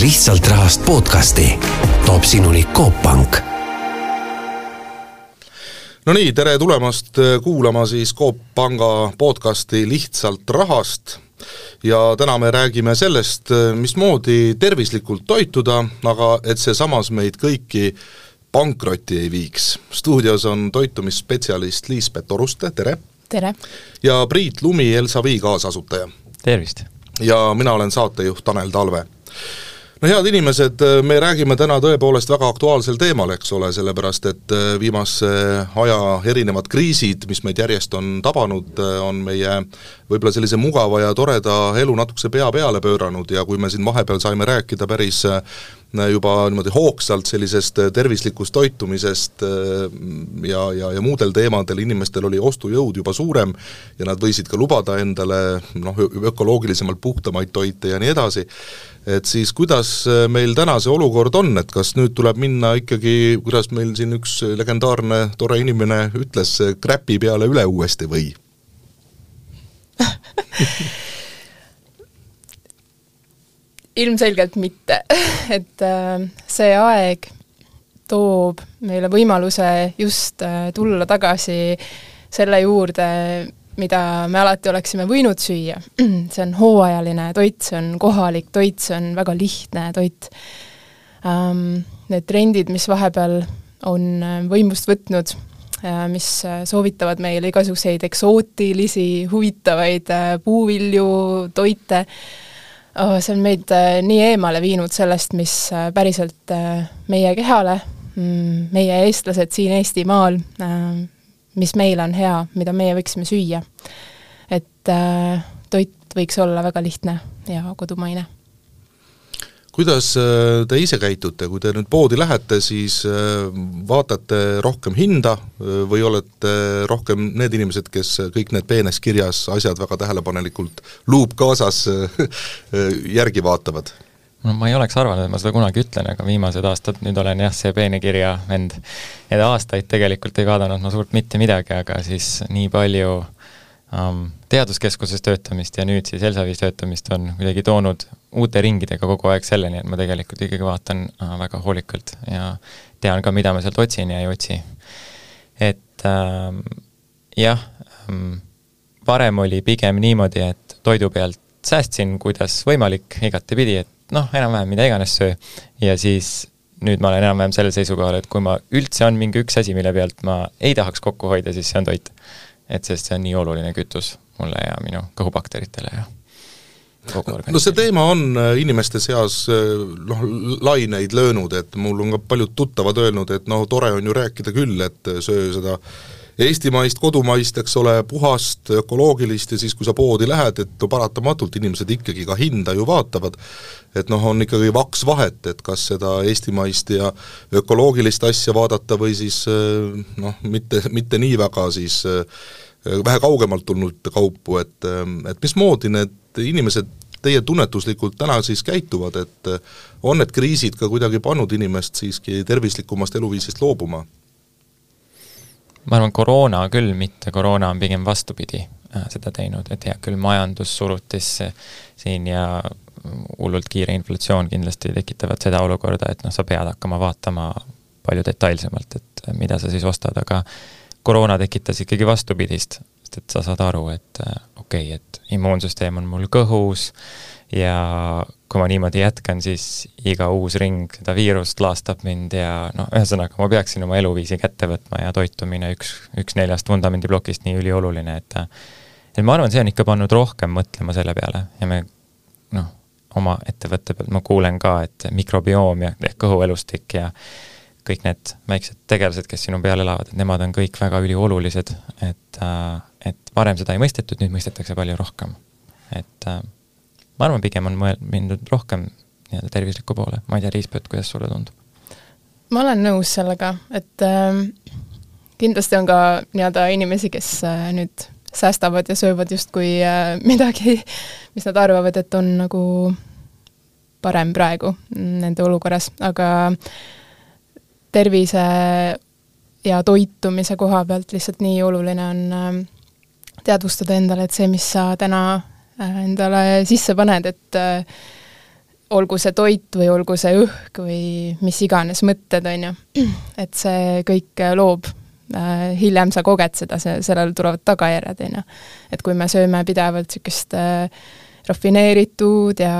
lihtsalt rahast podcasti toob sinuni Coop Pank no nii, tere tulemast kuulama siis Coop Panga podcasti Lihtsalt rahast ja täna me räägime sellest, mismoodi tervislikult toituda, aga et see samas meid kõiki pankrotti ei viiks. stuudios on toitumisspetsialist Liis-Pet Oruste, tere! tere! ja Priit Lumi, Elsavi kaasasutaja. tervist! ja mina olen saatejuht Tanel Talve no head inimesed, me räägime täna tõepoolest väga aktuaalsel teemal, eks ole, sellepärast et äh, viimase aja erinevad kriisid, mis meid järjest on tabanud, äh, on meie võib-olla sellise mugava ja toreda elu natukese pea peale pööranud ja kui me siin vahepeal saime rääkida päris äh, juba niimoodi hoogsalt sellisest tervislikust toitumisest ja, ja, ja muudel teemadel, inimestel oli ostujõud juba suurem ja nad võisid ka lubada endale noh, ökoloogilisemalt puhtamaid toite ja nii edasi, et siis kuidas äh, meil täna see olukord on, et kas nüüd tuleb minna ikkagi, kuidas meil siin üks legendaarne tore inimene ütles, kräpi peale üle uuesti või ilmselgelt mitte, et äh, see aeg toob meile võimaluse just äh, tulla tagasi selle juurde, mida me alati oleksime võinud süüa. see on hooajaline toit, see on kohalik toit, see on väga lihtne toit um,. Need trendid, mis vahepeal on äh, võimust võtnud, mis soovitavad meile igasuguseid eksootilisi, huvitavaid puuvilju, toite, oh, see on meid nii eemale viinud sellest, mis päriselt meie kehale, mm, meie eestlased siin Eestimaal mis meile on hea, mida meie võiksime süüa. et äh, toit võiks olla väga lihtne ja kodumaine. Kuidas äh, te ise käitute, kui te nüüd poodi lähete, siis äh, vaatate rohkem hinda äh, või olete rohkem need inimesed, kes kõik need peenes kirjas asjad väga tähelepanelikult, luup kaasas järgi vaatavad? no ma ei oleks arvanud, et ma seda kunagi ütlen, aga viimased aastad nüüd olen jah, see peenekirja vend. et aastaid tegelikult ei vaadanud ma suurt mitte midagi, aga siis nii palju teaduskeskuses töötamist ja nüüd siis Elsavis töötamist on kuidagi toonud uute ringidega kogu aeg selleni, et ma tegelikult ikkagi vaatan uh, väga hoolikalt ja tean ka, mida ma sealt otsin ja ei otsi. et ähm, jah ähm,, varem oli pigem niimoodi, et toidu pealt säästsin, kuidas võimalik, igatepidi, et noh, enam-vähem mida iganes söö. ja siis nüüd ma olen enam-vähem sellel seisukohal, et kui ma üldse on mingi üks asi, mille pealt ma ei tahaks kokku hoida, siis see on toit. Et sest see on nii oluline kütus mulle ja minu kõhubakteritele ja no see teema on äh, inimeste seas äh, noh, laineid löönud, et mul on ka paljud tuttavad öelnud, et no tore on ju rääkida küll, et söö seda äh, eestimaist, kodumaist, eks ole, puhast, ökoloogilist ja siis, kui sa poodi lähed, et no paratamatult inimesed ikkagi ka hinda ju vaatavad, et noh, on ikkagi vaks vahet, et kas seda eestimaist ja ökoloogilist asja vaadata või siis noh, mitte, mitte nii väga siis vähe kaugemalt tulnud kaupu, et, et mismoodi need inimesed teie tunnetuslikult täna siis käituvad, et on need kriisid ka kuidagi pannud inimest siiski tervislikumast eluviisist loobuma? ma arvan, koroona küll mitte, koroona on pigem vastupidi äh, seda teinud, et hea küll, majandus surutis siin ja hullult kiire inflatsioon kindlasti tekitavad seda olukorda, et noh, sa pead hakkama vaatama palju detailsemalt, et mida sa siis ostad, aga koroona tekitas ikkagi vastupidist, sest et sa saad aru, et äh, okei okay,, et immuunsüsteem on mul kõhus ja kui ma niimoodi jätkan, siis iga uus ring seda viirust laastab mind ja noh, ühesõnaga ma peaksin oma eluviisi kätte võtma ja toitumine üks, üks neljast vundamendiplokist nii ülioluline, et et ma arvan, see on ikka pannud rohkem mõtlema selle peale ja me noh, oma ettevõtte pealt ma kuulen ka, et mikrobioom ja ehk kõhuelustik ja kõik need väiksed tegelased, kes sinu peal elavad, et nemad on kõik väga üliolulised, et, et varem seda ei mõistetud, nüüd mõistetakse palju rohkem. et ma arvan, pigem on mõel-, mindud rohkem nii-öelda tervisliku poole, ma ei tea, Riispööt, kuidas sulle tundub? ma olen nõus sellega, et äh, kindlasti on ka nii-öelda inimesi, kes äh, nüüd säästavad ja söövad justkui äh, midagi, mis nad arvavad, et on nagu parem praegu nende olukorras, aga tervise ja toitumise koha pealt lihtsalt nii oluline on äh, teadvustada endale, et see, mis sa täna Äh, endale sisse paned, et äh, olgu see toit või olgu see õhk või mis iganes mõtted, on ju, et see kõik loob äh, hiljem sa koged seda, see, sellel tulevad tagajärjed, on ju. et kui me sööme pidevalt niisugust äh, rafineeritud ja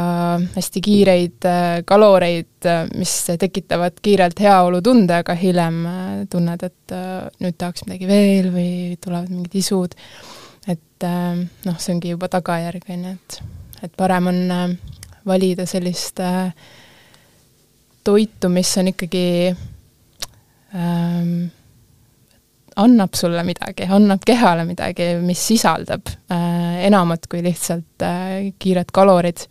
hästi kiireid äh, kaloreid, äh, mis tekitavad kiirelt heaolutunde, aga hiljem äh, tunned, et nüüd tahaks midagi veel või tulevad mingid isud, et noh, see ongi juba tagajärg, on ju, et et parem on valida sellist toitu, mis on ikkagi ähm, annab sulle midagi, annab kehale midagi, mis sisaldab äh, enamat kui lihtsalt äh, kiired kalorid.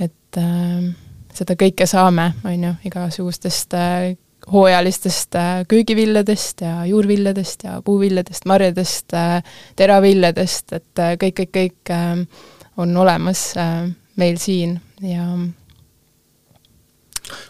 et äh, seda kõike saame, on ju, igasugustest äh, hooajalistest äh, köögiviljadest ja juurviljadest ja puuviljadest, marjadest äh,, teraviljadest, et äh, kõik, kõik, kõik äh, on olemas äh, meil siin ja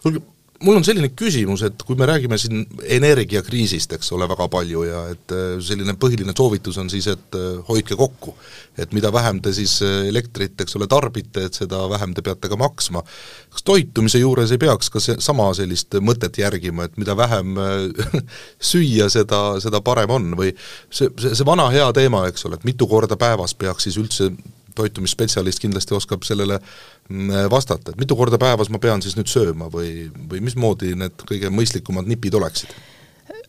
kuulge, mul on selline küsimus, et kui me räägime siin energiakriisist, eks ole, väga palju ja et äh, selline põhiline soovitus on siis, et äh, hoidke kokku. et mida vähem te siis äh, elektrit, eks ole, tarbite, et seda vähem te peate ka maksma. kas toitumise juures ei peaks ka see, sama sellist mõtet järgima, et mida vähem süüa, seda, seda parem on või see, see, see vana hea teema, eks ole, et mitu korda päevas peaks siis üldse toitumisspetsialist kindlasti oskab sellele mm, vastata, et mitu korda päevas ma pean siis nüüd sööma või, või mismoodi need kõige mõistlikumad nipid oleksid?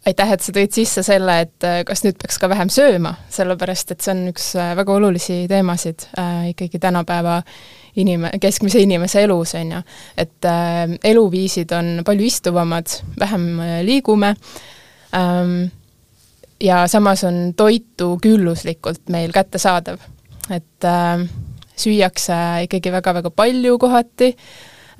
aitäh, et sa tõid sisse selle, et äh, kas nüüd peaks ka vähem sööma, sellepärast et see on üks äh, väga olulisi teemasid äh, ikkagi tänapäeva inim-, keskmise inimese elus, on ju. et äh, eluviisid on palju istuvamad, vähem äh, liigume ähm,, ja samas on toitu külluslikult meil kättesaadav et äh, süüakse ikkagi väga-väga palju kohati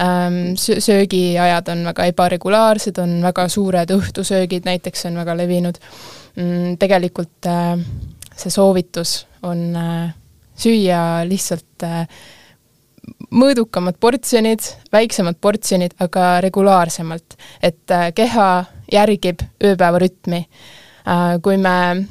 ähm,, söögiajad on väga ebaregulaarsed, on väga suured õhtusöögid näiteks on väga levinud mm,, tegelikult äh, see soovitus on äh, süüa lihtsalt äh, mõõdukamad portsjonid, väiksemad portsjonid, aga regulaarsemalt. et äh, keha järgib ööpäevarütmi äh,. Kui me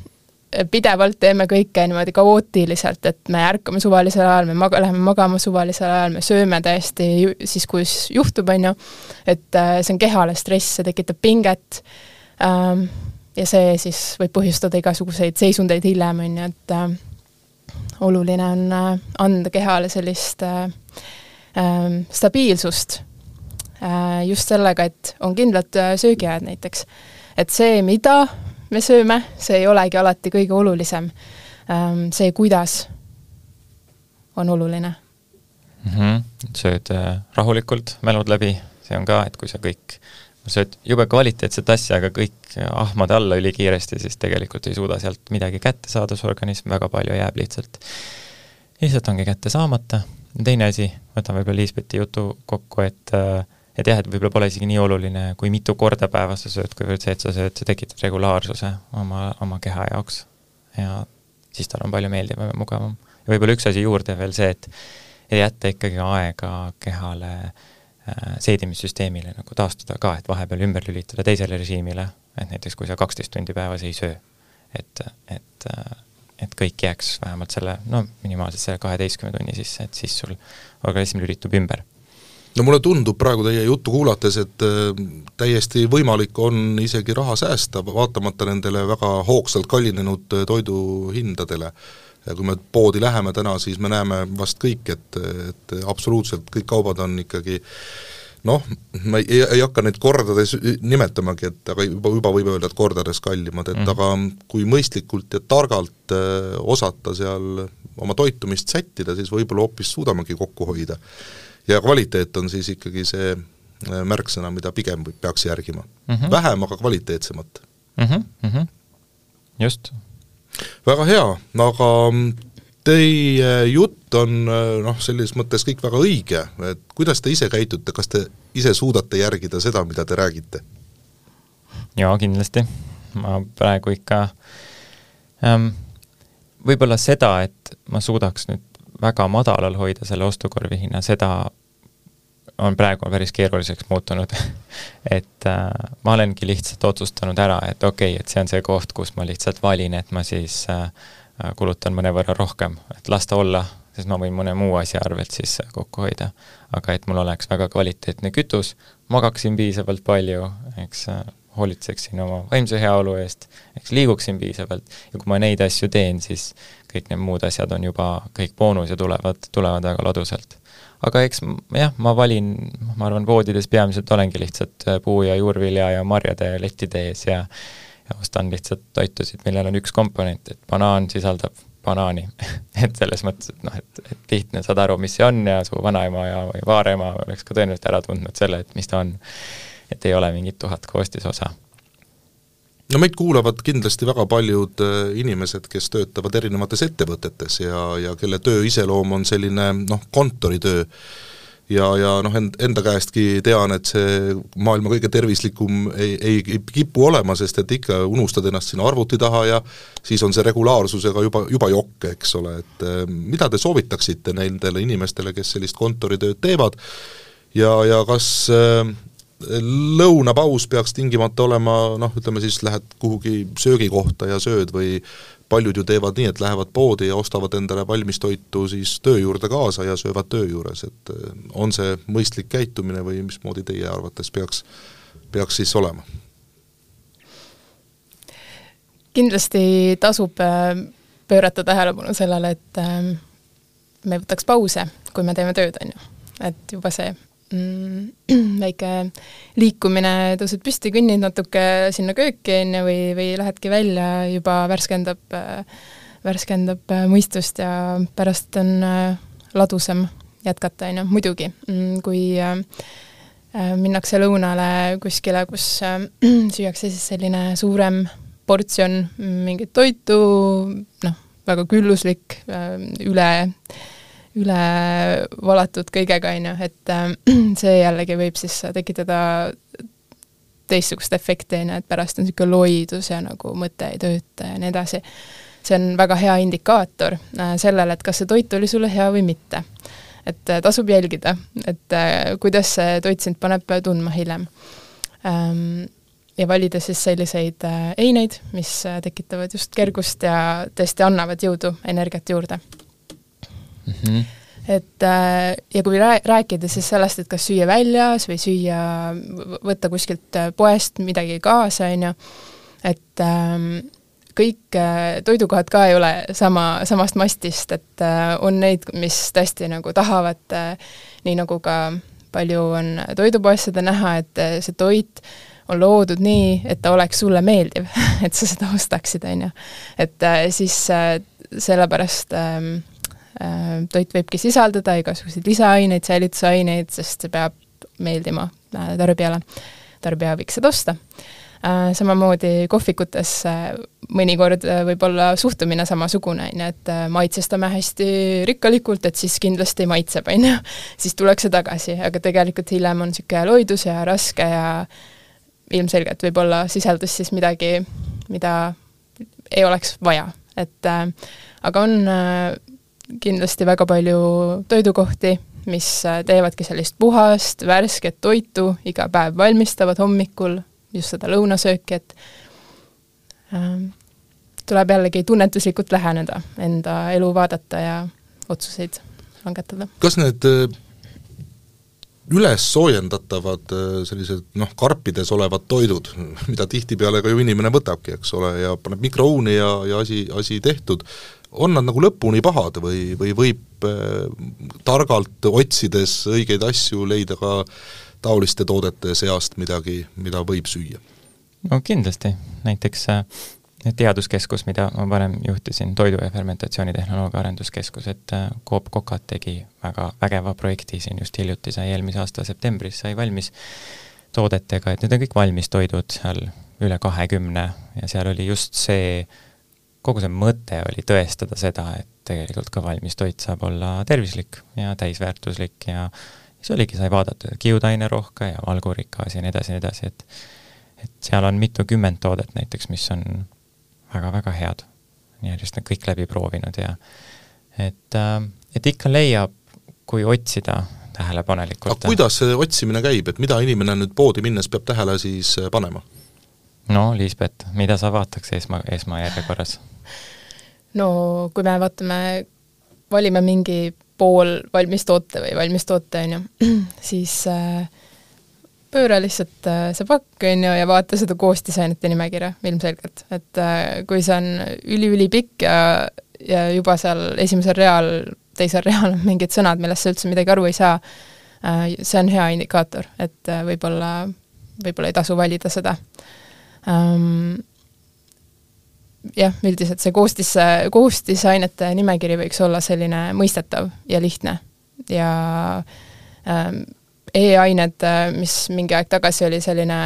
pidevalt teeme kõike niimoodi kaootiliselt, et me ärkame suvalisel ajal, me maga-, läheme magama suvalisel ajal, me sööme täiesti ju, siis, kui juhtub, on ju, et äh, see on kehale stress, see tekitab pinget ähm, ja see siis võib põhjustada igasuguseid seisundeid hiljem, on ju, et äh, oluline on äh, anda kehale sellist äh, äh, stabiilsust äh, just sellega, et on kindlad äh, söögiajad näiteks. et see, mida me sööme, see ei olegi alati kõige olulisem. Ähm, see, kuidas, on oluline mm. -hmm. sööd äh, rahulikult, mälud läbi, see on ka, et kui sa kõik sööd jube kvaliteetset asja, aga kõik ahmad alla ülikiiresti, siis tegelikult ei suuda sealt midagi kätte saada, su organism väga palju jääb lihtsalt, lihtsalt ongi kätte saamata. teine asi, võtan võib-olla Liisbeti jutu kokku, et äh, et jah, et võib-olla pole isegi nii oluline, kui mitu korda päevas sa sööd, kuivõrd see, et sa sööd, sa tekitad regulaarsuse oma, oma keha jaoks. ja siis tal on palju meeldivam ja mugavam. ja võib-olla üks asi juurde veel see, et et jätta ikkagi aega kehale äh, seedimissüsteemile nagu taastuda ka, et vahepeal ümber lülitada teisele režiimile, et näiteks kui sa kaksteist tundi päevas ei söö, et, et äh, et kõik jääks vähemalt selle, no minimaalselt selle kaheteistkümne tunni sisse, et siis sul organism lülitub ümber no mulle tundub praegu teie juttu kuulates, et äh, täiesti võimalik on isegi raha säästa, vaatamata nendele väga hoogsalt kallinenud äh, toiduhindadele. ja kui me poodi läheme täna, siis me näeme vast kõik, et, et absoluutselt kõik kaubad on ikkagi noh, ma ei, ei hakka neid kordades nimetamagi, et aga juba, juba võib öelda, et kordades kallimad, et mm. aga kui mõistlikult ja targalt äh, osata seal oma toitumist sättida, siis võib-olla hoopis suudamegi kokku hoida ja kvaliteet on siis ikkagi see äh, märksõna, mida pigem peaks järgima mm. -hmm. vähem, aga kvaliteetsemat mm. -hmm. Mm -hmm. just. väga hea, aga teie jutt on äh, noh, selles mõttes kõik väga õige, et kuidas te ise käitute, kas te ise suudate järgida seda, mida te räägite? jaa, kindlasti. ma praegu ikka ähm, võib-olla seda, et ma suudaks nüüd väga madalal hoida selle ostukorvi hinna, seda on praegu päris keeruliseks muutunud et äh, ma olengi lihtsalt otsustanud ära, et okei okay,, et see on see koht, kus ma lihtsalt valin, et ma siis äh, kulutan mõnevõrra rohkem, et las ta olla sest ma võin mõne muu asja arvelt siis kokku hoida. aga et mul oleks väga kvaliteetne kütus, magaksin piisavalt palju, eks hoolitseksin oma vaimse heaolu eest, eks liiguksin piisavalt ja kui ma neid asju teen, siis kõik need muud asjad on juba kõik boonus ja tulevad, tulevad väga ladusalt. Aga eks jah, ma valin, ma arvan, poodides peamiselt olengi lihtsalt puu- ja juurvilja ja marjade lettide ees ja ja ostan lihtsalt toitusid, millel on üks komponent, et banaan sisaldab banaani et selles mõttes, et noh, et, et lihtne, saad aru, mis see on ja su vanaema ja või vaarema oleks ka tõenäoliselt ära tundnud selle, et mis ta on. et ei ole mingit tuhat koostisosa. No meid kuulavad kindlasti väga paljud äh, inimesed, kes töötavad erinevates ettevõtetes ja, ja kelle töö iseloom on selline noh, kontoritöö. Ja, ja noh, end, enda käestki tean, et see maailma kõige tervislikum ei, ei, kipu olema, sest et ikka unustad ennast sinna arvuti taha ja siis on see regulaarsusega juba, juba jokk, eks ole, et eh, mida te soovitaksite nendele inimestele, kes sellist kontoritööd teevad? Ja, ja kas äh, lõunapaus peaks tingimata olema noh, ütleme siis lähed kuhugi söögikohta ja sööd või paljud ju teevad nii, et lähevad poodi ja ostavad endale valmistoitu siis töö juurde kaasa ja söövad töö juures, et eh, on see mõistlik käitumine või mismoodi teie arvates peaks, peaks siis olema? kindlasti tasub eh, pöörata tähelepanu sellele, et eh, me võtaks pause, kui me teeme tööd, on ju. et juba see väike liikumine, tõused püsti, kõnnid natuke sinna kööki, on ju, või, või lähedki välja, juba värskendab, värskendab mõistust ja pärast on äh, ladusam jätkata, on ju, muidugi, mm, kui äh, minnakse lõunale kuskile, kus äh, süüakse siis selline suurem portsjon mingit toitu, noh, väga külluslik, üle üle valatud kõigega, on ju, et äh, see jällegi võib siis tekitada teistsugust efekti, on ju, et pärast on niisugune loidus ja nagu mõte ei tööta ja nii edasi. see on väga hea indikaator äh, sellele, et kas see toit oli sulle hea või mitte. et äh, tasub jälgida, et kuidas see toit sind paneb tundma hiljem ähm, ja valida siis selliseid eineid, mis tekitavad just kergust ja tõesti annavad jõudu, energiat juurde mm. -hmm. et äh, ja kui rää-, rääkida siis sellest, et kas süüa väljas või süüa, võtta kuskilt äh, poest midagi kaasa, on ju, et ähm, kõik äh, toidukohad ka ei ole sama, samast mastist, et on neid, mis tõesti nagu tahavad, nii nagu ka palju on toidupoes seda näha, et see toit on loodud nii, et ta oleks sulle meeldiv et sa seda ostaksid, on ju. et siis sellepärast ähm, Äh, toit võibki sisaldada igasuguseid lisaaineid, säilitusaineid, sest see peab meeldima äh, tarbijale. tarbija võiks seda osta. Äh, samamoodi kohvikutes mõnikord võib olla suhtumine samasugune, on ju, et maitsestame hästi rikkalikult, et siis kindlasti maitseb, on ju. siis tullakse tagasi, aga tegelikult hiljem on niisugune loidus ja raske ja ilmselgelt võib-olla sisaldus siis midagi, mida ei oleks vaja, et aga on kindlasti väga palju toidukohti, mis äh, teevadki sellist puhast, värsket toitu, iga päev valmistavad hommikul just seda lõunasööki, et ähm, tuleb jällegi tunnetuslikult läheneda, enda elu vaadata ja otsuseid langetada. kas need äh, üles soojendatavad äh, sellised noh, karpides olevad toidud, mida tihtipeale ka ju inimene võtabki, eks ole, ja paneb mikrouuni ja, ja asi, asi tehtud, on nad nagu lõpuni pahad või, või võib äh, targalt otsides õigeid asju leida ka taoliste toodete seast midagi, mida võib süüa? no kindlasti, näiteks äh, teaduskeskus, mida ma varem juhtisin, Toidu- ja Fermentatsioonitehnoloogia Arenduskeskus, et äh, Coop Cocat tegi väga vägeva projekti siin just hiljuti, sai eelmise aasta septembris sai valmis toodetega, et need on kõik valmistoidud seal üle kahekümne ja seal oli just see äh, kogu see mõte oli tõestada seda, et tegelikult ka valmis toit saab olla tervislik ja täisväärtuslik ja siis oligi, sai vaadata kiudainerohke ja valgurikas ja nii edasi nii edasi, et et seal on mitukümmend toodet näiteks, mis on väga-väga head. järjest nad kõik läbi proovinud ja et, äh, et ikka leiab, kui otsida tähelepanelikult. aga kuidas see otsimine käib, et mida inimene nüüd poodi minnes peab tähele siis äh, panema? No Liisbet, mida sa vaataks esma, esmajärjekorras? no kui me vaatame valime mingi poolvalmis toote või valmis toote, on ju, siis äh, pööra lihtsalt äh, see pakk, on ju, ja vaata seda koostisainete nimekirja ilmselgelt. et äh, kui see on üli-ülipikk ja, ja juba seal esimesel real, teisel real on mingid sõnad, millest sa üldse midagi aru ei saa, see on hea indikaator, et võib-olla, võib-olla ei tasu valida seda um, jah, üldiselt see koostis, koostisainete nimekiri võiks olla selline mõistetav ja lihtne. Ja ähm, e-ained, mis mingi aeg tagasi oli selline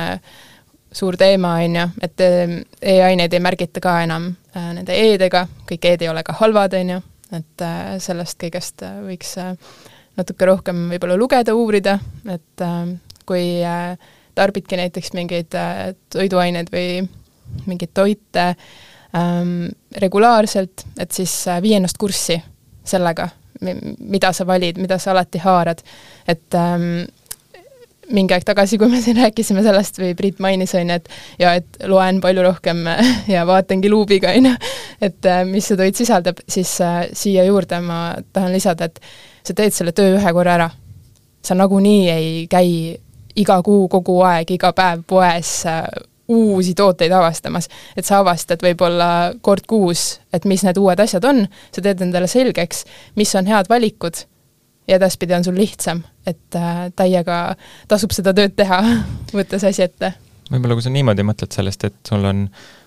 suur teema, on ju, et ähm, e-aineid ei märgita ka enam äh, nende e-dega, kõik e-d ei ole ka halvad, on ju, et äh, sellest kõigest äh, võiks äh, natuke rohkem võib-olla lugeda, uurida, et äh, kui äh, tarbidki näiteks mingeid äh, toiduaineid või mingeid toite äh, ähm, regulaarselt, et siis äh, vii ennast kurssi sellega, mida sa valid, mida sa alati haarad. et ähm, mingi aeg tagasi, kui me siin rääkisime sellest või Priit mainis, on ju, et ja et loen palju rohkem ja vaatangi luubiga, on ju, et äh, mis see toit sisaldab, siis äh, siia juurde ma tahan lisada, et sa teed selle töö ühe korra ära. sa nagunii ei käi iga kuu, kogu aeg, iga päev poes äh, uusi tooteid avastamas. et sa avastad võib-olla kord kuus, et mis need uued asjad on, sa teed endale selgeks, mis on head valikud ja edaspidi on sul lihtsam, et äh, täiega tasub seda tööd teha, võttes asi ette. võib-olla kui sa niimoodi mõtled sellest, et sul on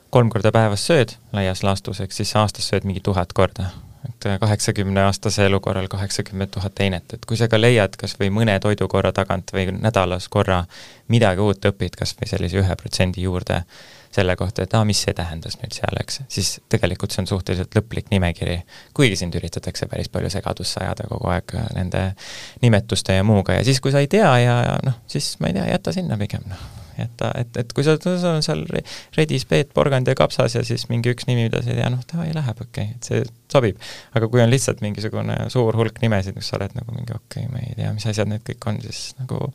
kolm korda päevas sööd laias laastus, ehk siis aastas sööd mingi tuhat korda et kaheksakümne aastase elu korral kaheksakümmend tuhat einet, et kui sa ka leiad kas või mõne toidukorra tagant või nädalas korra midagi uut õpid, kas või sellise ühe protsendi juurde selle kohta, et aa, mis see tähendas nüüd seal, eks, siis tegelikult see on suhteliselt lõplik nimekiri. kuigi sind üritatakse päris palju segadusse ajada kogu aeg nende nimetuste ja muuga ja siis, kui sa ei tea ja, ja noh, siis ma ei tea, jäta sinna pigem, noh jätta, et, et kui sa, sul on seal redis, peet, porgand ja kapsas ja siis mingi üks nimi, mida sa ei tea, noh, davai, läheb, okei okay,, et see sobib. aga kui on lihtsalt mingisugune suur hulk nimesid, kus sa oled nagu mingi okei okay,, ma ei tea, mis asjad need kõik on, siis nagu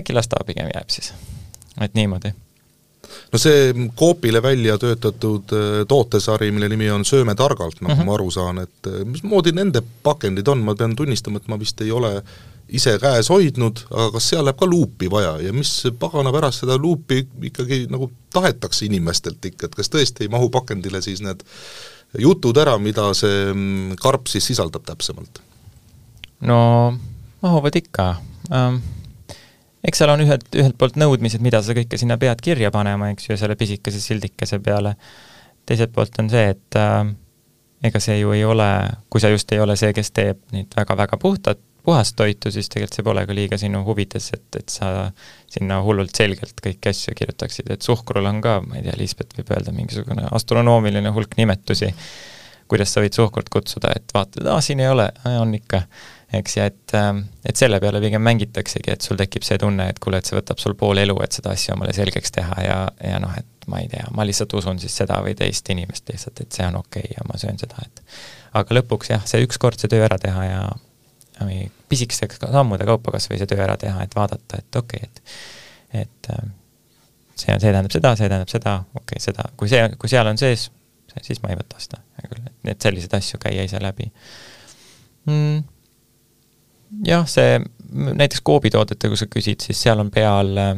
äkki las ta pigem jääb siis. et niimoodi no see Coopile välja töötatud äh, tootesari, mille nimi on Sööme targalt, nagu mm -hmm. ma aru saan, et äh, mismoodi nende pakendid on, ma pean tunnistama, et ma vist ei ole ise käes hoidnud, aga kas seal läheb ka luupi vaja ja mis pagana pärast seda luupi ikkagi nagu tahetakse inimestelt ikka, et kas tõesti ei mahu pakendile siis need jutud ära, mida see mm, karp siis sisaldab täpsemalt? no mahuvad ikka ähm,. eks seal on ühelt, ühelt poolt nõudmised, mida sa kõike sinna pead kirja panema, eks ju, selle pisikese sildikese peale, teiselt poolt on see, et äh, ega see ju ei ole, kui sa just ei ole see, kes teeb neid väga-väga puhtat puhast toitu, siis tegelikult see pole ka liiga sinu huvides, et, et sa sinna hullult selgelt kõiki asju kirjutaksid, et suhkrul on ka, ma ei tea, Liisbet võib öelda mingisugune astronoomiline hulk nimetusi, kuidas sa võid suhkrut kutsuda, et vaatad, aa, siin ei ole, on ikka, eks, ja et, ähm, et selle peale pigem mängitaksegi, et sul tekib see tunne, et kuule, et see võtab sul pool elu, et seda asja omale selgeks teha ja, ja noh, et ma ei tea, ma lihtsalt usun siis seda või teist inimest lihtsalt, et see on okei okay ja ma söön seda, et aga lõpuks jah, see ükskord see töö ära teha ja pisikeste sammude kaupa kas või see töö ära teha, et vaadata, et okei okay,, et et äh, see on, see tähendab seda, see tähendab seda, okei okay,, seda, kui see, kui seal on sees, siis ma ei võta seda, hea küll, et need selliseid asju käia ise läbi mm,. jah, see, näiteks koobitoodete, kui sa küsid, siis seal on peal äh,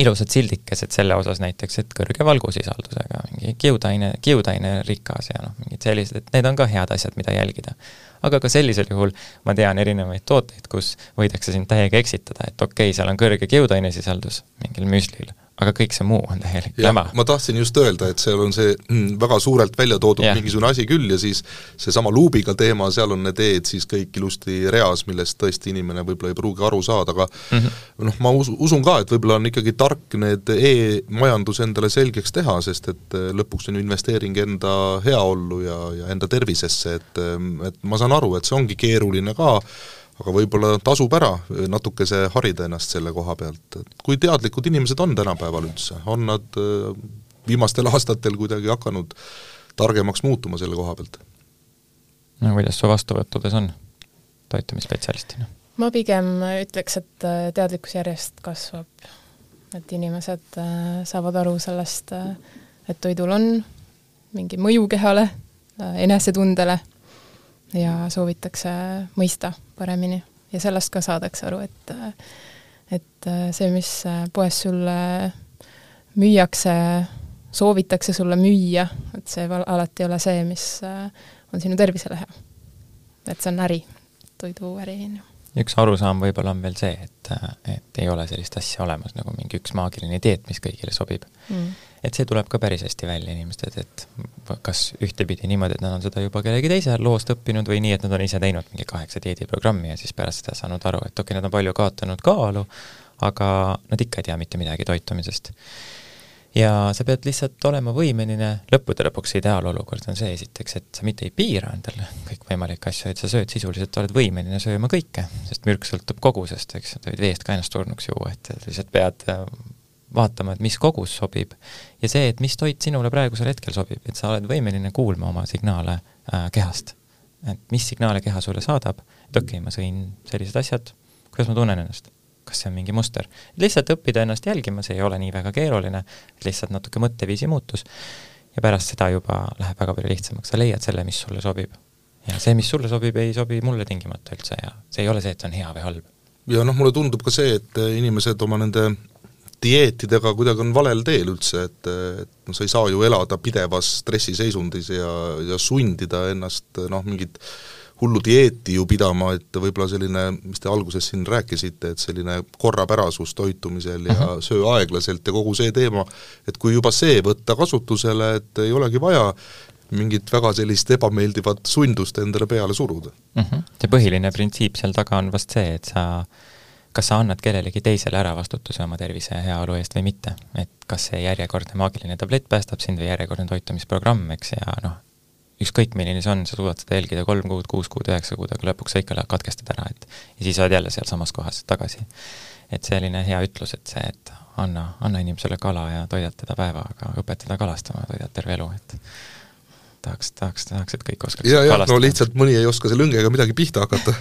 ilusad sildikesed selle osas näiteks, et kõrge valgusisaldusega, mingi kiudaine, kiudaine rikas ja noh, mingid sellised, et need on ka head asjad, mida jälgida aga ka sellisel juhul ma tean erinevaid tooteid, kus võidakse sind täiega eksitada, et okei okay,, seal on kõrge kiudainesisaldus mingil müslil, aga kõik see muu on täielik jama. ma tahtsin just öelda, et seal on see mm, väga suurelt välja toodud yeah. mingisugune asi küll ja siis seesama luubiga teema, seal on need E-d siis kõik ilusti reas, millest tõesti inimene võib-olla ei pruugi aru saada, aga mm -hmm. noh, ma usu, usun ka, et võib-olla on ikkagi tark need e-majandus endale selgeks teha, sest et äh, lõpuks on ju investeering enda heaollu ja, ja enda tervisesse, et ähm, et ma saan aru, et see ongi keeruline ka, aga võib-olla tasub ära natukese harida ennast selle koha pealt, et kui teadlikud inimesed on tänapäeval üldse, on nad äh, viimastel aastatel kuidagi hakanud targemaks muutuma selle koha pealt? no kuidas su vastuvõttudes on toitumisspetsialistina? ma pigem ütleks, et äh, teadlikkus järjest kasvab. et inimesed äh, saavad aru sellest, et toidul on mingi mõju kehale, enesetundele ja soovitakse mõista paremini. Ja sellest ka saadakse aru, et et see, mis poes sulle müüakse, soovitakse sulle müüa, et see alati ei ole see, mis on sinu tervisele hea. et see on äri, toiduäri, on ju. Üks arusaam võib-olla on veel see, et, et ei ole sellist asja olemas nagu mingi üks maagiline dieet, mis kõigile sobib. Mm.. Et see tuleb ka päris hästi välja inimestel, et kas ühtepidi niimoodi, et nad on seda juba kellegi teise loost õppinud või nii, et nad on ise teinud mingi kaheksa dieediprogrammi ja siis pärast seda saanud aru, et okei okay,, nad on palju kaotanud kaalu, aga nad ikka ei tea mitte midagi toitumisest. Ja sa pead lihtsalt olema võimeline, lõppude lõpuks ideaalolukord on see esiteks, et sa mitte ei piira endale kõikvõimalikke asju, et sa sööd sisuliselt, oled võimeline sööma kõike, sest mürk sõltub kogusest, eks, sa võid veest ka ennast surnuks juua, et lihtsalt pead vaatama, et mis kogus sobib. ja see, et mis toit sinule praegusel hetkel sobib, et sa oled võimeline kuulma oma signaale äh, kehast. et mis signaale keha sulle saadab, et okei okay,, ma sõin sellised asjad, kuidas ma tunnen ennast kas see on mingi muster. lihtsalt õppida ennast jälgima, see ei ole nii väga keeruline, lihtsalt natuke mõtteviisi muutus ja pärast seda juba läheb väga palju lihtsamaks, sa leiad selle, mis sulle sobib. ja see, mis sulle sobib, ei sobi mulle tingimata üldse ja see ei ole see, et see on hea või halb. ja noh, mulle tundub ka see, et inimesed oma nende dieetidega kuidagi on valel teel üldse, et, et noh, sa ei saa ju elada pidevas stressiseisundis ja, ja sundida ennast noh, mingit hullu dieeti ju pidama, et võib-olla selline, mis te alguses siin rääkisite, et selline korrapärasus toitumisel ja uh mhm. -huh. söö aeglaselt ja kogu see teema, et kui juba see võtta kasutusele, et ei olegi vaja mingit väga sellist ebameeldivat sundust endale peale suruda uh. Mhm. -huh. see põhiline printsiip seal taga on vast see, et sa kas sa annad kellelegi teisele ära vastutuse oma tervise ja heaolu eest või mitte, et kas see järjekordne maagiline tablett päästab sind või järjekordne toitumisprogramm, eks, ja noh, ükskõik, milline see on, sa suudad seda jälgida kolm kuud, kuus kuud, üheksa kuud, aga lõpuks sa ikka katkestad ära, et ja siis oled jälle sealsamas kohas tagasi. et selline hea ütlus, et see, et anna, anna inimesele kala ja toidad teda päevaga, õpeta ta kalastama, toidad terve elu, et tahaks, tahaks, tahaks, et kõik oskaks ja, jah, no lihtsalt mõni ei oska selle õngega midagi pihta hakata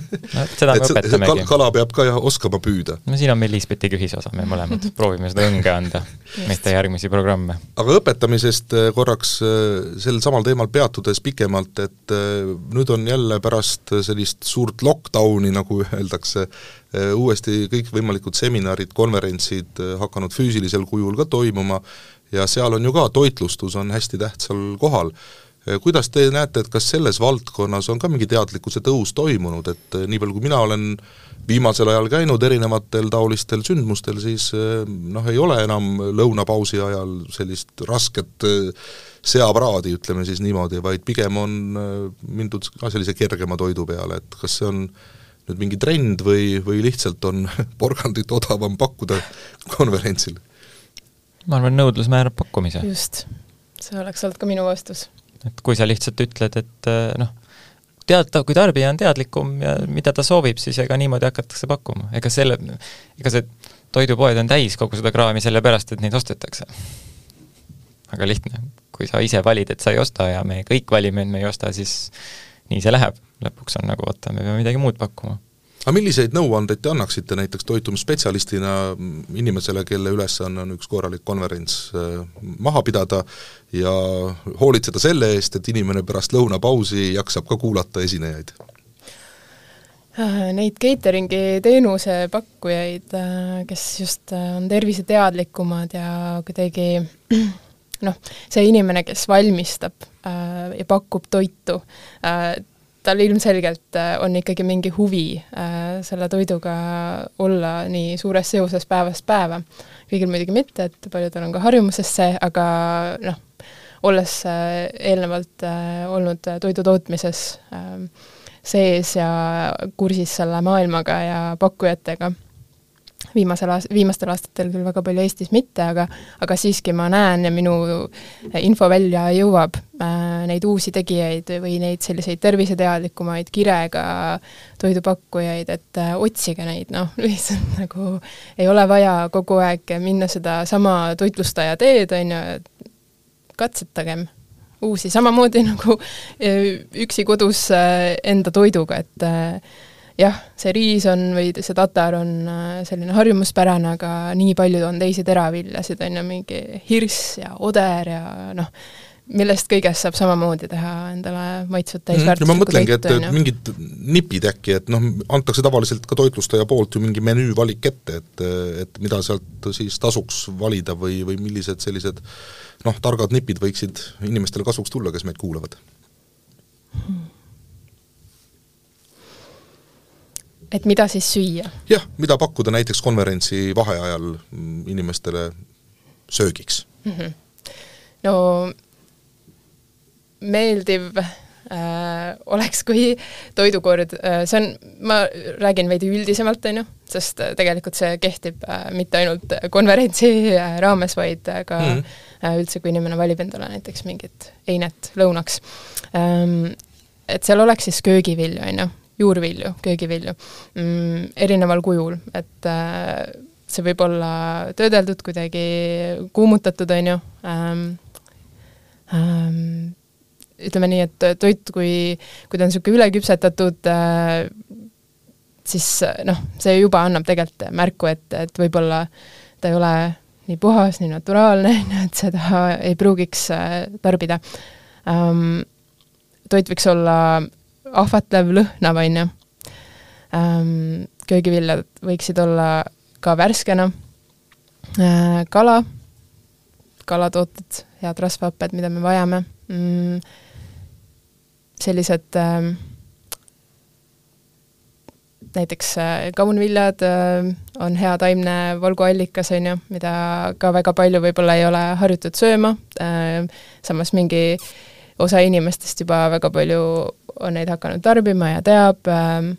no seda me õpetamegi. kala peab ka jah oskama püüda. no siin on meil Liisbetiga ühisosa, me mõlemad proovime seda õnge anda, mitte järgmisi programme. aga õpetamisest äh, korraks äh, sel samal teemal peatudes pikemalt, et äh, nüüd on jälle pärast sellist suurt lockdowni, nagu öeldakse, uuesti kõikvõimalikud seminarid, konverentsid hakanud füüsilisel kujul ka toimuma ja seal on ju ka toitlustus on hästi tähtsal kohal. kuidas te näete, et kas selles valdkonnas on ka mingi teadlikkuse tõus toimunud, et nii palju, kui mina olen viimasel ajal käinud erinevatel taolistel sündmustel, siis noh, ei ole enam lõunapausi ajal sellist rasket seapraadi, ütleme siis niimoodi, vaid pigem on mindud ka sellise kergema toidu peale, et kas see on nüüd mingi trend või, või lihtsalt on porgandit odavam pakkuda konverentsil? Ma arvan, nõudlus määrab pakkumise. just, see oleks olnud ka minu vastus. et kui sa lihtsalt ütled, et eh, noh, tead, kui tarbija on teadlikum ja mida ta soovib, siis ega niimoodi hakatakse pakkuma, ega selle, ega see toidupoed on täis kogu seda kraami sellepärast, et neid ostetakse. väga lihtne, kui sa ise valid, et sa ei osta ja me kõik valime, et me ei osta, siis nii see läheb. lõpuks on nagu oota, me peame midagi muud pakkuma aga milliseid nõuandeid te annaksite näiteks toitumisspetsialistina inimesele, kelle ülesanne on üks korralik konverents äh, maha pidada ja hoolitseda selle eest, et inimene pärast lõunapausi jaksab ka kuulata esinejaid? Äh, neid catering'i teenuse pakkujaid, äh, kes just on terviseteadlikumad ja kuidagi noh, see inimene, kes valmistab ja pakub toitu, tal ilmselgelt äh, on ikkagi mingi huvi äh, selle toiduga olla nii suures seoses päevast päeva. kõigil muidugi mitte, et paljudel on ka harjumuses see, aga noh, olles äh, eelnevalt olnud toidu tootmises sees ja kursis selle maailmaga ja pakkujatega viimasel aast-, viimastel aastatel küll väga palju Eestis mitte, aga aga siiski ma näen ja minu info välja jõuab äh, neid uusi tegijaid või neid selliseid terviseteadlikumaid kirega toidupakkujaid, et äh, otsige neid, noh, lihtsalt nagu ei ole vaja kogu aeg minna sedasama toitlustaja teed, on ju, katsetagem uusi, samamoodi nagu äh, üksi kodus äh, enda toiduga, et äh, jah, see riis on või see tatar on äh, selline harjumuspärane, aga nii palju on teisi teraviljasid, on ju, mingi hirss ja oder ja noh, millest kõigest saab samamoodi teha endale maitsvat Mhm. täisväärtuslikku ma mõtlengi, et, et mingid nipid äkki, et noh, antakse tavaliselt ka toitlustaja poolt ju mingi menüüvalik ette, et et mida sealt siis tasuks valida või, või millised sellised noh, targad nipid võiksid inimestele kasuks tulla, kes meid kuulavad? Et mida siis süüa? jah, mida pakkuda näiteks konverentsi vaheajal mm, inimestele söögiks? no meeldiv äh, oleks, kui toidukord äh,, see on, ma räägin veidi üldisemalt, on ju, sest äh, tegelikult see kehtib äh, mitte ainult konverentsi äh, raames, vaid äh, ka mm -hmm. äh, üldse, kui inimene valib endale näiteks mingit einet lõunaks ähm,. et seal oleks siis köögivilju, on ju, juurvilju, köögivilju mm,, erineval kujul, et äh, see võib olla töödeldud kuidagi, kuumutatud, on ju ähm,, ähm, ütleme nii, et toit, kui, kui ta on niisugune üleküpsetatud äh,, siis noh, see juba annab tegelikult märku, et, et võib-olla ta ei ole nii puhas, nii naturaalne, ju, et seda ei pruugiks äh, tarbida ähm,. toit võiks olla ahvatlev, lõhnav, on ju. Ähm,. köögiviljad võiksid olla ka värskena. Äh,, kala, kalatooted, head rasvahapped, mida me vajame. Mm,, sellised äh, näiteks äh, kaunviljad äh, on hea taimne valguallikas, on ju, mida ka väga palju võib-olla ei ole harjutud sööma. Samas mingi osa inimestest juba väga palju on neid hakanud tarbima ja teab äh,,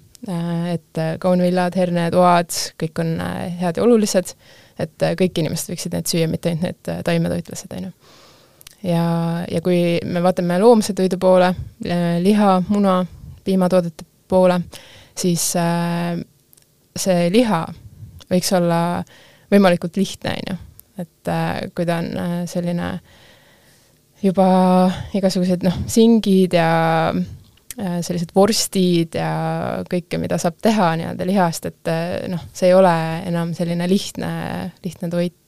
et kaunviljad, herned, oad, kõik on äh, head ja olulised, et äh, kõik inimesed võiksid neid süüa, mitte ainult need äh, taimetoitlased, on ju ja, ja kui me vaatame loomse toidu poole, liha, muna, piimatoodete poole, siis äh, see liha võiks olla võimalikult lihtne, on ju. et äh, kui ta on äh, selline juba igasugused noh, singid ja äh, sellised vorstid ja kõike, mida saab teha nii-öelda lihast, et äh, noh, see ei ole enam selline lihtne, lihtne toit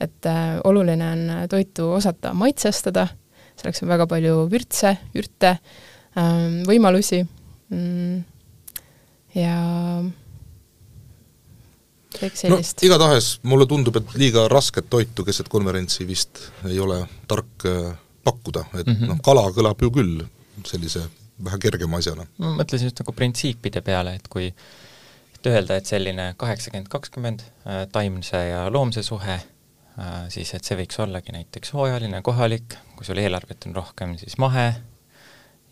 et äh, oluline on toitu osata maitsestada, selleks on väga palju vürtse, ürte ähm,, võimalusi mm, ja kõik sellist no igatahes mulle tundub, et liiga rasket toitu keset konverentsi vist ei ole tark äh, pakkuda, et mm -hmm. noh, kala kõlab ju küll sellise vähe kergema asjana. ma mõtlesin just nagu printsiipide peale, et kui et öelda, et selline kaheksakümmend, kakskümmend äh, taimse ja loomse suhe Äh, siis et see võiks ollagi näiteks hooajaline, kohalik, kui sul eelarvet on rohkem, siis mahe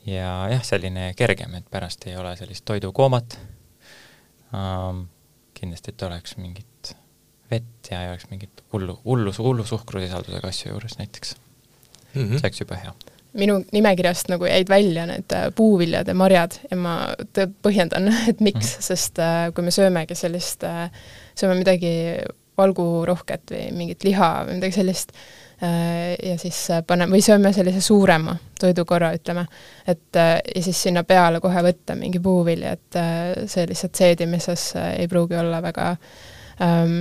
ja jah, selline kergem, et pärast ei ole sellist toidukoomat ähm,, kindlasti, et oleks mingit vett ja ei oleks mingit hullu, hullu, hullu suhkrusisaldusega asju juures näiteks mm. -hmm. see oleks jube hea minu nimekirjast nagu jäid välja need äh, puuviljad ja marjad ja ma põhjendan, et miks -hmm. sest äh, kui me söömegi sellist, sööme midagi valgurohket või mingit liha või midagi sellist, äh, ja siis äh, paneme, või sööme sellise suurema toidukorra, ütleme, et äh, ja siis sinna peale kohe võtta mingi puuvilja, et see lihtsalt seedimises ei pruugi olla väga ähm,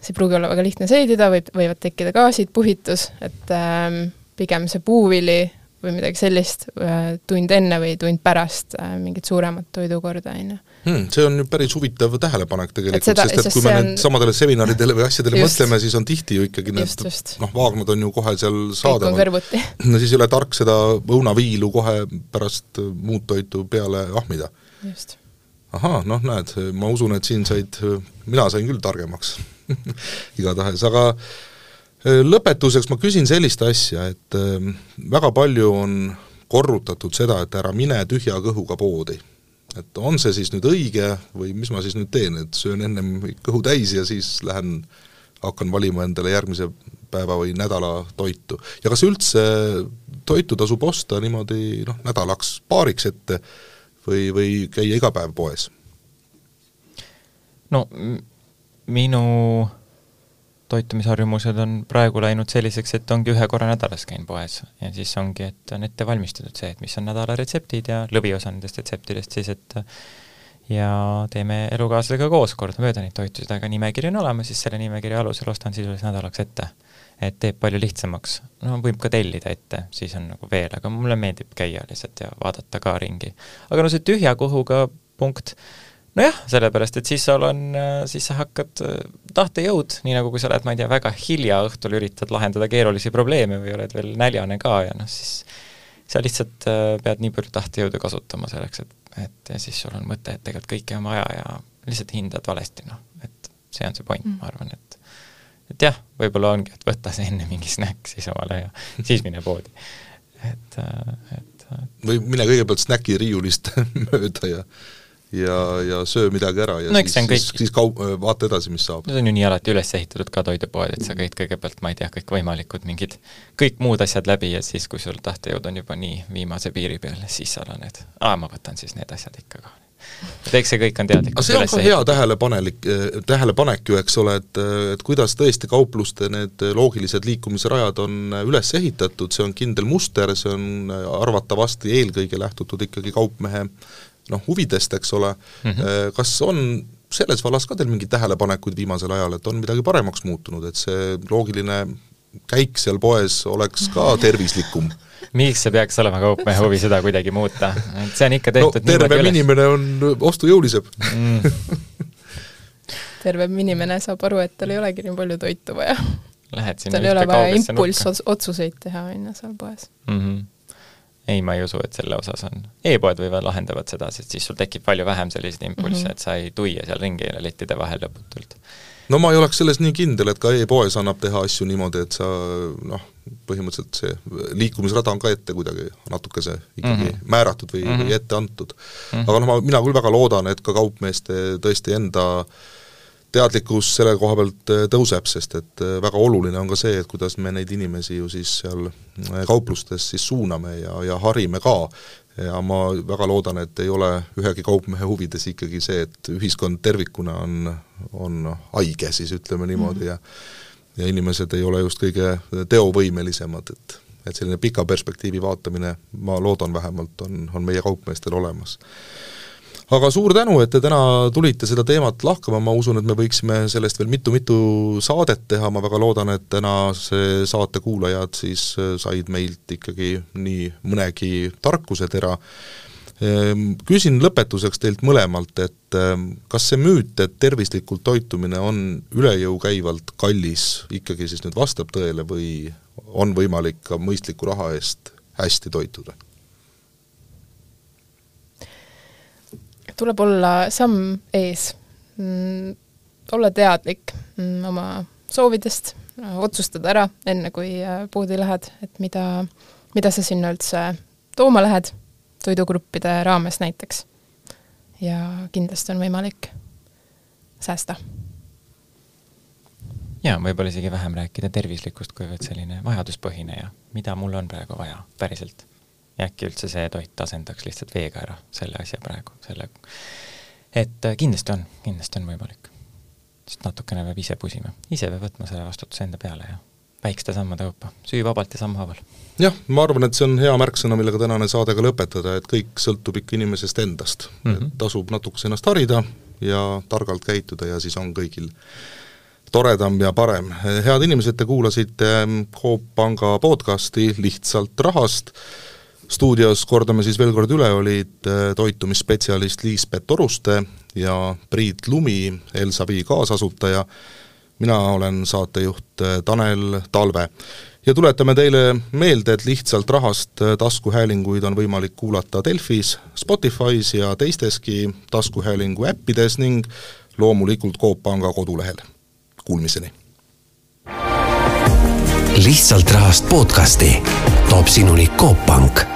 see ei pruugi olla väga lihtne seedida, võib, võivad tekkida gaasid, puhitus, et ähm, pigem see puuvili või midagi sellist tund enne või tund pärast mingit suuremat toidukorda, on ju hmm,. See on ju päris huvitav tähelepanek tegelikult, sest et kui me on... samadele seminaridele või asjadele just, mõtleme, siis on tihti ju ikkagi need noh, vaagnad on ju kohe seal saadaval. no siis ei ole tark seda õunaviilu kohe pärast muud toitu peale ahmida. ahah, noh näed, ma usun, et siin said, mina sain küll targemaks igatahes, aga lõpetuseks ma küsin sellist asja, et väga palju on korrutatud seda, et ära mine tühja kõhuga poodi. et on see siis nüüd õige või mis ma siis nüüd teen, et söön ennem kõhu täis ja siis lähen hakkan valima endale järgmise päeva või nädala toitu. ja kas üldse toitu tasub osta niimoodi noh, nädalaks paariks ette või, või käia iga päev poes? no minu toitumisharjumused on praegu läinud selliseks, et ongi ühe korra nädalas käin poes ja siis ongi, et on ette valmistatud see, et mis on nädala retseptid ja lõviosa nendest retseptidest siis, et ja teeme elukaaslasega koos kordamööda neid toitusid, aga nimekiri on olemas, siis selle nimekirja alusel ostan sisuliselt nädalaks ette. et teeb palju lihtsamaks. no võib ka tellida ette, siis on nagu veel, aga mulle meeldib käia lihtsalt ja vaadata ka ringi. aga no see tühja kõhuga punkt, nojah, sellepärast et siis sul on, siis sa hakkad tahtejõud, nii nagu kui sa oled, ma ei tea, väga hilja õhtul üritad lahendada keerulisi probleeme või oled veel näljane ka ja noh, siis sa lihtsalt pead nii palju tahtejõudu kasutama selleks, et, et ja siis sul on mõte, et tegelikult kõike on vaja ja lihtsalt hindad valesti, noh, et see on see point mm., ma arvan, et et jah, võib-olla ongi, et võta see enne mingi snäkk siis omale ja siis mine poodi. et, et või mine kõigepealt snäki riiulist mööda ja ja, ja söö midagi ära ja no, siis, siis, siis, siis kau-, vaata edasi, mis saab. Need on ju nii alati üles ehitatud ka toidupoed, et sa käid kõigepealt, ma ei tea, kõikvõimalikud mingid, kõik muud asjad läbi ja siis, kui sul tahtejõud on juba nii viimase piiri peal, siis sa oled, aa, ma võtan siis need asjad ikka ka. Et eks see kõik on teadlik. see on ka hea tähelepanelik, eh, tähelepanek ju, eks ole, et, et kuidas tõesti kaupluste need loogilised liikumisrajad on üles ehitatud, see on kindel muster, see on arvatavasti eelkõige lähtutud ikkagi kaupmehe noh, huvidest, eks ole mm, -hmm. kas on selles vallas ka teil mingeid tähelepanekuid viimasel ajal, et on midagi paremaks muutunud, et see loogiline käik seal poes oleks ka tervislikum miks see peaks olema kaupmehe huvi seda kuidagi muuta, et see on ikka tehtud no, tervem inimene on ostujõulisem mm. tervem inimene saab aru, et tal ei olegi nii palju toitu vaja. Tal ei ole vaja impulssotsuseid teha, on ju, seal poes mm. -hmm ei, ma ei usu, et selle osas on e, e-poed võivad, lahendavad seda, sest siis sul tekib palju vähem selliseid impulsse mm, -hmm. et sa ei tuia seal ringi lettide vahel lõputult no ma ei oleks selles nii kindel, et ka e-poes annab teha asju niimoodi, et sa noh, põhimõtteliselt see liikumisrada on ka ette kuidagi natukese ikkagi mm -hmm. määratud või mm, -hmm. või ette antud mm. -hmm. aga noh, ma, mina küll väga loodan, et ka kaupmeeste tõesti enda teadlikkus selle koha pealt äh, tõuseb, sest et äh, väga oluline on ka see, et kuidas me neid inimesi ju siis seal äh, kauplustes siis suuname ja, ja harime ka, ja ma väga loodan, et ei ole ühegi kaupmehe huvides ikkagi see, et ühiskond tervikuna on, on haige, siis ütleme niimoodi mm, -hmm. ja ja inimesed ei ole just kõige teovõimelisemad, et et selline pika perspektiivi vaatamine, ma loodan vähemalt, on, on meie kaupmeestel olemas aga suur tänu, et te täna tulite seda teemat lahkama, ma usun, et me võiksime sellest veel mitu-mitu saadet teha, ma väga loodan, et tänase saate kuulajad siis äh, said meilt ikkagi nii mõnegi tarkusetera. Ehm, küsin lõpetuseks teilt mõlemalt, et ähm, kas see müüt, et tervislikult toitumine on üle jõu käivalt kallis, ikkagi siis nüüd vastab tõele või on võimalik ka mõistliku raha eest hästi toituda? Tuleb olla samm ees mm,, olla teadlik mm, oma soovidest, otsustada ära, enne kui äh, poodi lähed, et mida, mida sa sinna üldse tooma lähed, toidugruppide raames näiteks. ja kindlasti on võimalik säästa. jaa, võib-olla isegi vähem rääkida tervislikust, kuivõrd selline vajaduspõhine ja mida mul on praegu vaja, päriselt ja äkki üldse see toit asendaks lihtsalt veega ära selle asja praegu, selle, et äh, kindlasti on, kindlasti on võimalik. sest natukene peab ise pusima, ise peab võtma selle vastutuse enda peale ja väikeste sammude kaupa, süü vabalt ja sammhaaval. jah, ma arvan, et see on hea märksõna, millega tänane saade ka lõpetada, et kõik sõltub ikka inimesest endast mm. -hmm. et tasub natukese ennast harida ja targalt käituda ja siis on kõigil toredam ja parem. head inimesed, te kuulasite Coop Panga podcasti Lihtsalt rahast, stuudios, kordame siis veel kord üle, olid äh, toitumisspetsialist Liis-Pett Oruste ja Priit Lumi, Elsavi kaasasutaja, mina olen saatejuht äh, Tanel Talve. ja tuletame teile meelde, et lihtsalt rahast äh, taskuhäälinguid on võimalik kuulata Delfis, Spotify's ja teisteski taskuhäälingu äppides ning loomulikult Coop Panga kodulehel. Kuulmiseni! lihtsalt rahast podcasti toob sinuni Coop Pank